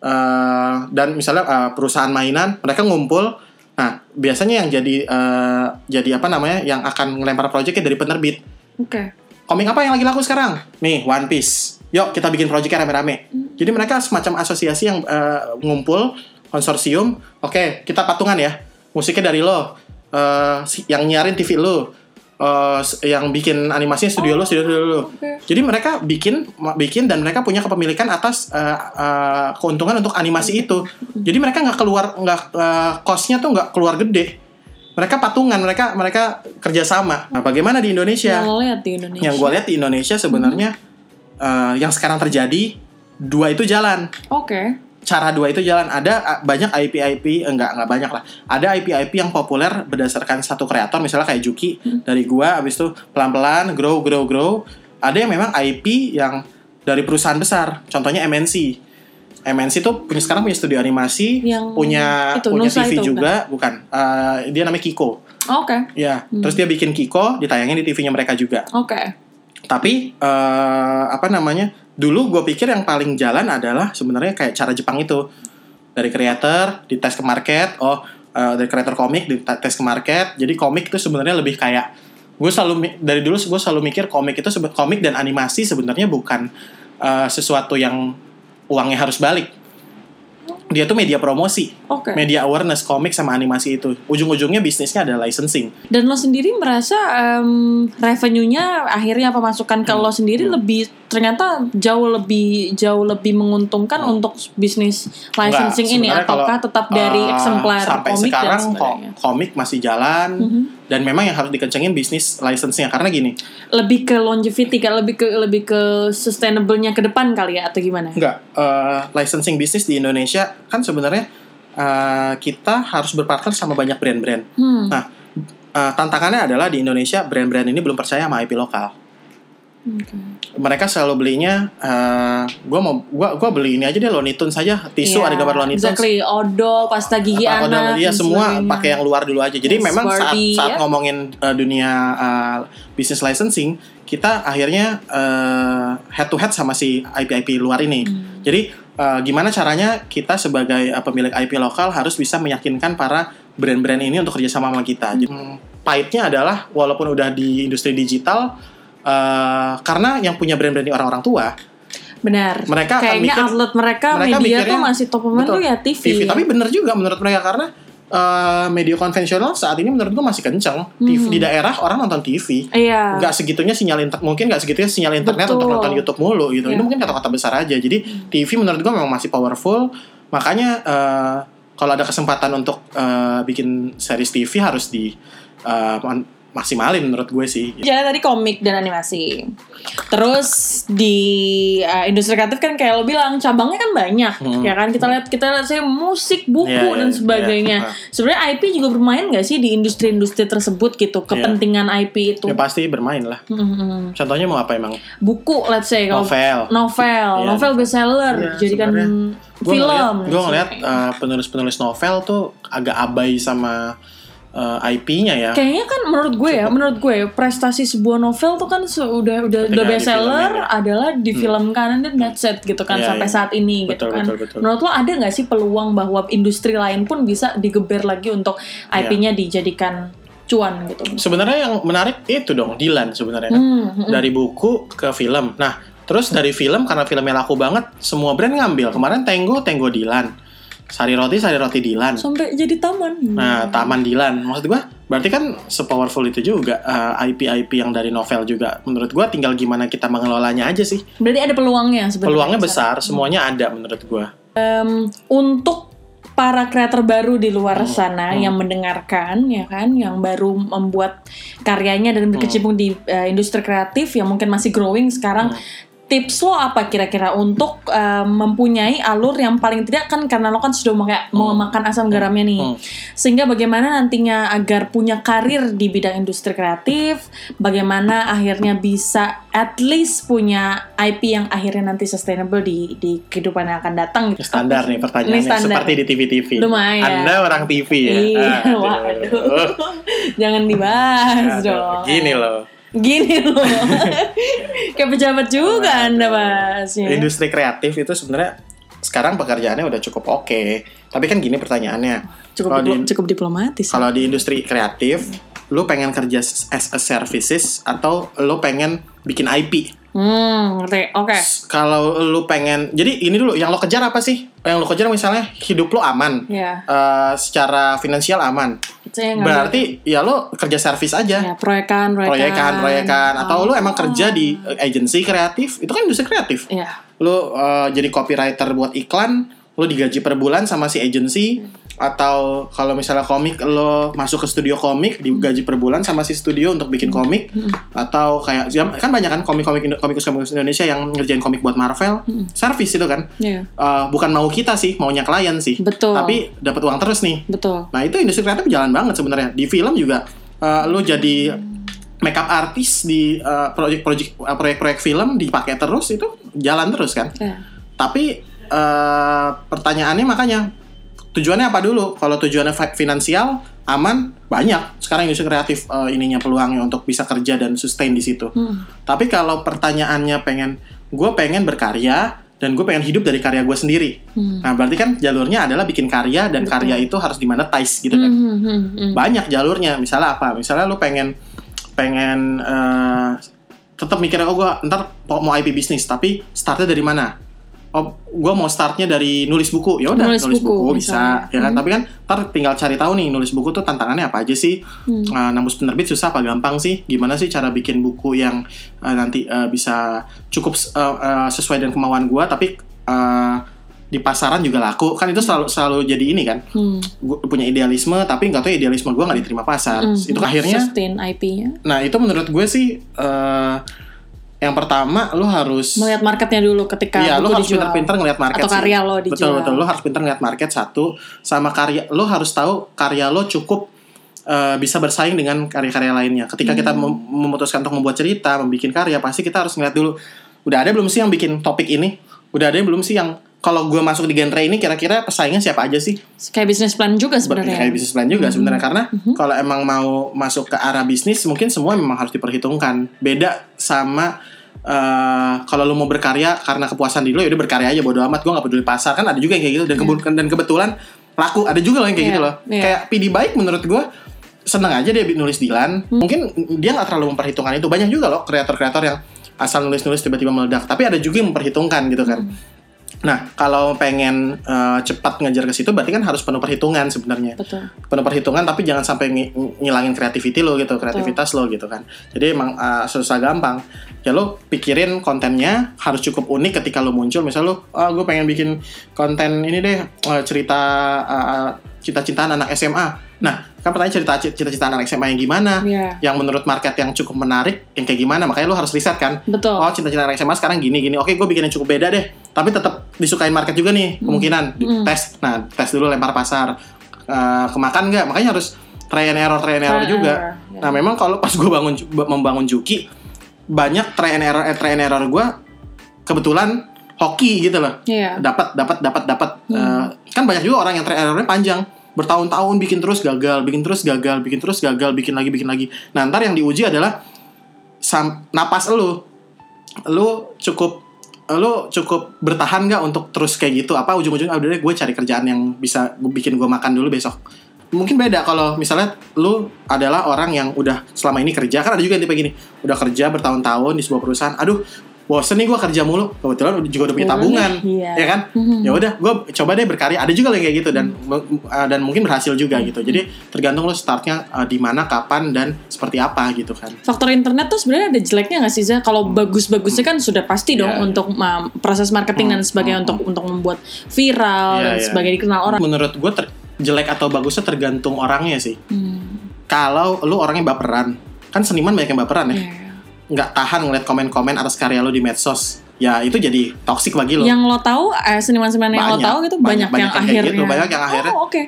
uh, dan misalnya uh, perusahaan mainan, mereka ngumpul. Nah, biasanya yang jadi uh, jadi apa namanya, yang akan ngelempar proyeknya dari penerbit. Oke. Komik apa yang lagi laku sekarang? Nih, One Piece. Yuk kita bikin proyeknya rame-rame. Jadi mereka semacam asosiasi yang uh, ngumpul konsorsium. Oke, kita patungan ya. Musiknya dari lo, uh, yang nyiarin TV lo, uh, yang bikin animasinya studio lo, studio lo. Oke. Jadi mereka bikin bikin dan mereka punya kepemilikan atas uh, uh, keuntungan untuk animasi itu. Jadi mereka nggak keluar nggak uh, costnya tuh nggak keluar gede. Mereka patungan, mereka mereka kerjasama. Nah, bagaimana di Indonesia? Yang lo lihat di Indonesia. Yang gue lihat di Indonesia sebenarnya eh, yang sekarang terjadi dua itu jalan. Oke. Cara dua itu jalan. Ada eh, banyak IP IP enggak enggak banyak lah. Ada IP IP yang populer berdasarkan satu kreator misalnya kayak Juki dari gua abis itu pelan-pelan grow grow grow. Ada yang memang IP yang dari perusahaan besar. Contohnya MNC. MNC tuh punya sekarang punya studio animasi, Yang punya itu, punya Nusa TV itu, juga, bukan. Eh, dia namanya Kiko. Oke. Ya, Hmm. terus dia bikin Kiko, ditayangin di TV-nya mereka juga. Oke. Tapi eh, apa namanya? Dulu gue pikir yang paling jalan adalah sebenarnya kayak cara Jepang itu dari creator dites ke market. Oh, eh, dari creator komik dites ke market. Jadi komik itu sebenarnya lebih kayak gue selalu dari dulu gue selalu mikir komik itu komik dan animasi sebenarnya bukan eh, sesuatu yang uangnya harus balik. Dia tuh media promosi, Oke. media awareness komik sama animasi itu. Ujung-ujungnya bisnisnya adalah licensing. Dan lo sendiri merasa em, revenue-nya akhirnya pemasukan ke lo sendiri lebih ternyata jauh lebih jauh lebih menguntungkan untuk bisnis licensing ini sebenarnya ataukah kalau, tetap dari eh, eksemplar sampai komik sekarang dan komik masih jalan Mhm. Dan memang yang harus dikencengin bisnis license-nya. Karena gini. Lebih ke longevity kan lebih ke lebih ke sustainable-nya ke depan kali ya? Atau gimana? enggak. Eh, licensing bisnis di Indonesia kan sebenarnya eh, kita harus berpartner sama banyak brand-brand. Hmm. nah eh, tantangannya adalah di Indonesia brand-brand ini belum percaya sama IP lokal Oke. mereka selalu belinya eh gua mau gua gua beli ini aja deh Looney Tunes saja tisu Iya, ada gambar Looney Tunes Exactly, odol, pasta gigi apa anak, dia dan semua pakai yang luar dulu aja. Jadi Yes, memang saat Barbie, saat ya. ngomongin uh, dunia uh, business licensing, kita akhirnya uh, head to head sama si IP-IP luar ini. Hmm. Jadi uh, gimana caranya kita sebagai uh, pemilik IP lokal harus bisa meyakinkan para brand-brand ini untuk kerjasama sama kita. Hmm, pahitnya adalah walaupun udah di industri digital, uh, karena yang punya brand-brand ini orang-orang tua, Benar. Mereka Kayaknya mikir- outlet mereka, mereka media mikirnya- tuh masih top of mind tuh ya TV. Tapi bener juga menurut mereka karena uh, media konvensional saat ini menurut gua masih kenceng. TV Hmm. di daerah orang nonton TV. Iya. Nggak segitunya sinyal internet mungkin nggak segitunya sinyal internet Betul. untuk nonton YouTube mulu gitu. Ini Iya. mungkin kata-kata besar aja. Jadi TV menurut gua memang masih powerful. Makanya uh, kalau ada kesempatan untuk eh, bikin series TV harus di eh, man- maksimalin menurut gue sih. Jalan tadi komik dan animasi. Terus di uh, industri kreatif kan kayak lo bilang cabangnya kan banyak, ya kan kita lihat kita lihat saya musik, buku Hmm. Iya, iya, dan sebagainya. iya. Sebenarnya IP juga bermain nggak sih di industri-industri tersebut gitu? Kepentingan IP itu. Ya pasti bermain lah. Mhm. Contohnya mau apa emang? Buku, let's say kalau Novel. novel, Iya. novel bestseller, Iya, jadikan Gue film. gue ngeliat uh, penulis-penulis novel tuh agak abai sama uh, IP-nya ya. Kayaknya kan menurut gue ya, menurut gue ya, prestasi sebuah novel tuh kan sudah udah udah bestseller ya. adalah difilmkan dan that's it gitu kan Iya, sampai iya. saat ini gitu Betul, kan. betul, betul. Menurut lo ada nggak sih peluang bahwa industri lain pun bisa digeber lagi untuk. IP-nya dijadikan cuan gitu? Sebenarnya yang menarik itu dong Dilan sebenarnya kan. Hmm, hmm, Dari buku ke film. Nah, terus dari film karena filmnya laku banget, semua brand ngambil. Kemarin Tenggo, Tenggo Dilan. Sari Roti, Sari Roti Dilan. sampai jadi taman. Nah, Taman Dilan. Maksud gua, berarti kan sepowerful itu juga uh, IP-IP yang dari novel juga. Menurut gua tinggal gimana kita mengelolanya aja sih. Berarti ada peluangnya sebenarnya. Peluangnya besar, semuanya ada menurut gua. Em, untuk para kreator baru di luar Hmm, sana yang mendengarkan ya kan yang baru membuat karyanya dan berkecimpung di eh, industri kreatif yang mungkin masih growing sekarang Hmm. Tips lo apa kira-kira untuk eh, mempunyai alur yang paling tidak kan karena lo kan sudah memakai- mau makan asam garamnya nih Hmm. sehingga bagaimana nantinya agar punya karir di bidang industri kreatif bagaimana akhirnya bisa at least punya IP yang akhirnya nanti sustainable di di kehidupan yang akan datang Ini standar nih pertanyaannya Ini standar. seperti di TV-TV. Lumayan. Anda orang TV ya. Iya, Aduh. waduh. Jangan dibahas Aduh, dong. Gini loh. Gini loh. Kayak pejabat juga Anda bahasnya. Industri kreatif itu sebenarnya sekarang pekerjaannya udah cukup oke. Tapi kan gini pertanyaannya. Cukup kalau di, cukup diplomatis. kalau di industri kreatif, lu pengen kerja as a services atau lu pengen bikin IP? Hmm, ngerti. Oke. Kalau lu pengen, jadi ini dulu, yang lo kejar apa sih? Yang lo kejar misalnya hidup lo aman, Ya. eh, secara finansial aman. Berarti ya lo kerja servis aja. ya, proyekan, proyekan. proyekan proyekan atau Oh. lu emang kerja di uh, agensi kreatif itu kan industri kreatif Iya. lu uh, jadi copywriter buat iklan lu digaji per bulan sama si agensi atau kalau misalnya komik lo masuk ke studio komik digaji per bulan sama si studio untuk bikin komik atau kayak ya, kan banyak kan komik-komik komikus komikus Indonesia yang ngerjain komik buat Marvel service itu kan Iya. Uh, bukan mau kita sih maunya klien sih Betul. tapi dapat uang terus nih Betul. Nah itu industri kreatif jalan banget sebenarnya. Di film juga uh, lu jadi makeup artis di uh, proyek-proyek uh, proyek-proyek film dipakai terus itu jalan terus kan. Iya. Tapi uh, pertanyaannya makanya tujuannya apa dulu? Kalau tujuannya fi- finansial aman banyak. Sekarang industri kreatif uh, ininya peluangnya untuk bisa kerja dan sustain di situ. Hmm. Tapi kalau pertanyaannya pengen gue pengen berkarya dan gue pengen hidup dari karya gue sendiri. Hmm. Nah berarti kan jalurnya adalah bikin karya dan karya itu harus dimonetize gitu kan. Hmm, hmm, hmm. Banyak jalurnya. Misalnya apa? Misalnya lu pengen pengen eh, tetap mikirnya oh gue ntar mau IP bisnis tapi startnya dari mana? Oh, gue mau startnya dari nulis buku. Ya udah, Nulis nulis, buku, buku, bisa, misalnya. ya kan? Hmm. Tapi kan ntar tinggal cari tahu nih nulis buku tuh tantangannya apa aja sih? Hmm. Eh, nembus penerbit susah apa gampang sih? Gimana sih cara bikin buku yang eh, nanti eh, bisa cukup eh, eh, sesuai dengan kemauan gue, tapi eh, di pasaran juga laku? Kan itu selalu selalu jadi ini kan? Hmm. Gue punya idealisme, tapi nggak tahu idealisme gue nggak diterima pasar. Hmm. Itu akhirnya, sustain IP-nya. nah itu menurut gue sih eh, yang pertama lu harus Melihat marketnya dulu ketika lu buku harus pinter-pinter ngeliat market Atau sih. karya lo Betul, dijual. betul. Lu harus pinter ngeliat market satu. Sama karya, lu harus tahu karya lo cukup eh, bisa bersaing dengan karya-karya lainnya. Ketika kita Hmm. mem- memutuskan untuk membuat cerita, membuat karya, pasti kita harus ngeliat dulu. Udah ada belum sih yang bikin topik ini? Udah ada belum sih yang kalau gue masuk di genre ini kira-kira pesaingnya siapa aja sih? Kayak business plan juga sebenarnya. Kayak bisnis plan juga sebenarnya karena Mhm. kalau emang mau masuk ke arah bisnis mungkin semua memang harus diperhitungkan. Beda sama eh, kalau lu mau berkarya karena kepuasan diri lu ya udah berkarya aja bodo amat gue nggak peduli pasar kan ada juga yang kayak gitu dan kebetulan dan kebetulan laku ada juga loh yang kayak Iya, gitu loh. iya. Kayak PD baik menurut gue seneng aja dia nulis Dilan. Hmm. Mungkin dia nggak terlalu memperhitungkan itu. Banyak juga loh kreator-kreator yang asal nulis-nulis tiba-tiba meledak. Tapi ada juga yang memperhitungkan gitu kan. Hmm. Nah, kalau pengen eh, cepat ngejar ke situ berarti kan harus penuh perhitungan sebenarnya. Betul. Penuh perhitungan tapi jangan sampai ngi- ngilangin creativity lo gitu, kreativitas lo gitu kan. Jadi emang eh, susah gampang. Ya lo pikirin kontennya harus cukup unik ketika lo muncul. Misal lo, ah gue pengen bikin konten ini deh eh, cerita eh, cita-citaan anak SMA. Nah, kan pertanyaan cerita cita-cita anak SMA yang gimana? Iya. Yang menurut market yang cukup menarik, yang kayak gimana? Makanya lo harus riset kan Betul. oh cita-cita anak SMA sekarang gini gini oke gue bikin yang cukup beda deh tapi tetap disukain market juga nih kemungkinan Di- Hmm. tes nah tes dulu lempar pasar Eh, kemakan nggak makanya harus try and error try and error Try and juga error, ya. nah memang kalau pas gue bangun membangun Juki banyak try and error eh, try and error gue kebetulan hoki gitu loh Iya. dapat dapat dapat dapat Eh, kan banyak juga orang yang try and errornya panjang bertahun-tahun bikin terus gagal bikin terus gagal bikin terus gagal bikin lagi bikin lagi. Nah ntar yang diuji adalah sam napas lu. Lu cukup lu cukup bertahan nggak untuk terus kayak gitu? Apa ujung-ujungnya? Ah, udah gue cari kerjaan yang bisa gue bikin gue makan dulu besok. Mungkin beda kalau misalnya lu adalah orang yang udah selama ini kerja. Kan ada juga yang tipe gini udah kerja bertahun-tahun di sebuah perusahaan. Aduh bosen nih gue kerja mulu kebetulan udah- juga udah punya Ya tabungan iya. ya kan Mhm. ya udah gue coba deh berkarya ada juga yang kayak gitu dan uh, dan mungkin berhasil juga gitu jadi tergantung lo startnya uh, di mana kapan dan seperti apa gitu kan Faktor internet tuh sebenarnya ada jeleknya nggak sih Za? Kalau bagus-bagusnya kan sudah pasti dong Iya. untuk ma- proses marketing dan sebagainya untuk untuk membuat viral Iya, dan iya. sebagainya dikenal orang. menurut gue ter- jelek atau bagusnya tergantung orangnya sih Hmm. kalau lu orangnya baperan kan seniman banyak yang baperan ya Iya. Nggak tahan ngeliat komen-komen atas karya lo di medsos ya itu jadi toksik bagi lo Yang lo tahu, eh, seniman-seniman yang lo tahu gitu banyak, banyak, banyak yang yang kayak akhirnya. gitu, banyak yang akhirnya- Oh oke.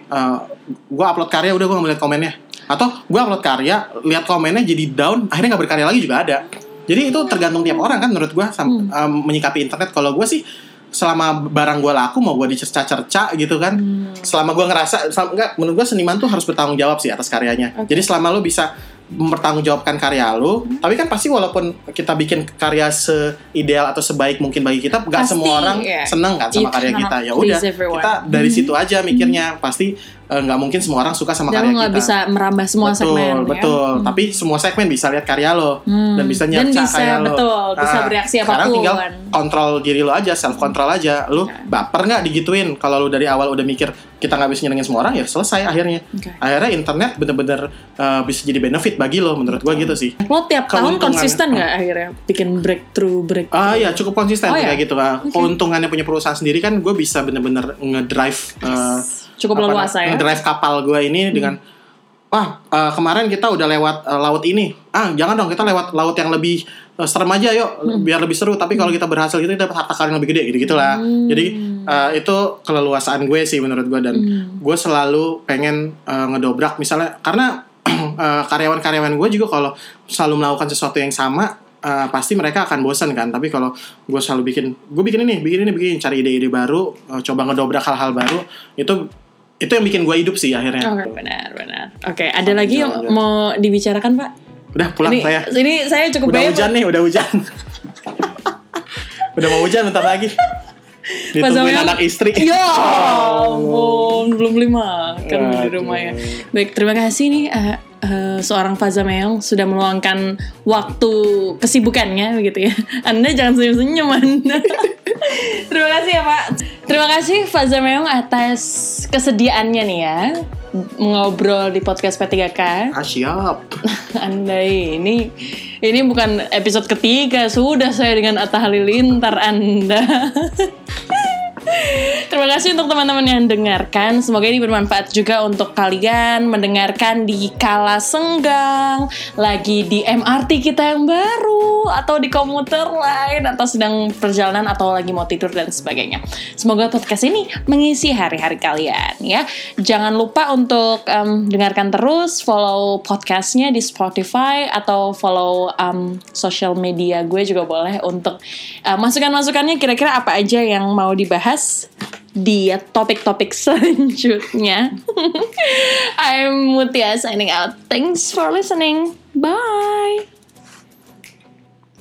gue upload karya udah gue ngeliat komennya atau gue upload karya lihat komennya jadi down akhirnya nggak berkarya lagi juga ada jadi itu tergantung tiap orang kan menurut gue Hmm. menyikapi internet kalau gue sih selama barang gue laku mau gue dicerca-cerca gitu kan Hmm. selama gue ngerasa selama, enggak menurut gue seniman tuh harus bertanggung jawab sih atas karyanya Oke. jadi selama lo bisa mempertanggungjawabkan karya lo Hmm. tapi kan pasti walaupun kita bikin karya seideal atau sebaik mungkin bagi kita nggak Pasti, semua orang iya. seneng kan sama You karya kita ya udah kita dari Hmm. situ aja mikirnya pasti eh, nggak mungkin semua orang suka sama Dan karya lo nggak kita bisa merambah semua betul segmen. ya. betul tapi semua segmen bisa lihat karya lo Hmm. dan bisa Dan nyerca bisa, karya lo betul, bisa Nah, bereaksi sekarang apa pun. tinggal kontrol diri lo aja self control aja lu Oke. baper nggak digituin kalau lu dari awal udah mikir kita nggak bisa nyenengin semua orang ya selesai akhirnya Oke. akhirnya internet bener-bener uh, bisa jadi benefit bagi lo menurut gua gitu sih Lo tiap tahun konsisten nggak akhirnya bikin breakthrough breakthrough? Ah ya cukup konsisten Oh, tuh ya? kayak gitu lah. Oke. Keuntungannya punya perusahaan sendiri kan gue bisa bener-bener ngedrive uh, Cukup apa leluasa ya. ngedrive kapal gue ini dengan wah uh, kemarin kita udah lewat uh, laut ini. Ah jangan dong kita lewat laut yang lebih uh, serem aja yuk Hmm. biar lebih seru. Tapi kalau kita berhasil kita dapat harta karun yang lebih gede gitu gitulah. Hmm. Jadi uh, itu keleluasaan gue sih menurut gue dan Hmm. gue selalu pengen uh, ngedobrak misalnya karena uh, karyawan-karyawan gue juga kalau selalu melakukan sesuatu yang sama uh, pasti mereka akan bosan kan tapi kalau gue selalu bikin gue bikin ini bikin ini bikin cari ide-ide baru uh, coba ngedobrak hal-hal baru itu itu yang bikin gue hidup sih akhirnya Oke, benar, benar. Oke, ada lagi yang jangan. mau dibicarakan, Pak? udah pulang ini, saya ini saya cukup udah banyak, hujan nih udah hujan udah mau hujan bentar lagi ditungguin anak istri Ya ampun, belum beli makan di Aduh. rumah ya. Baik, terima kasih nih eh, eh, seorang Faza Meong sudah meluangkan waktu kesibukannya begitu ya. Anda jangan senyum-senyum Anda. terima kasih ya Pak. Terima kasih Faza Meong atas kesediaannya nih ya ngobrol di podcast P3K. ah siap Anda ini ini bukan episode ketiga sudah saya dengan Atta Halilintar Anda. Terima kasih untuk teman-teman yang dengarkan. Semoga ini bermanfaat juga untuk kalian mendengarkan di kala senggang, lagi di MRT kita yang baru, atau di komuter lain, atau sedang perjalanan, atau lagi mau tidur dan sebagainya. Semoga podcast ini mengisi hari-hari kalian ya. Jangan lupa untuk em, dengarkan terus, follow podcastnya di Spotify atau follow em, social media gue juga boleh untuk eh, masukan-masukannya kira-kira apa aja yang mau dibahas di topik-topik selanjutnya. I'm Mutia signing out. Thanks for listening. Bye.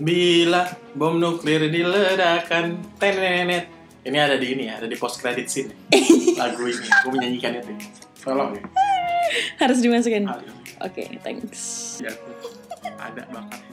bila bom nuklir diledakkan tenenet ini ada di ini ya ada di post credit scene lagu ini gue menyanyikan itu tolong ya Harus dimasukin. Oke, thanks. ya, ada bakat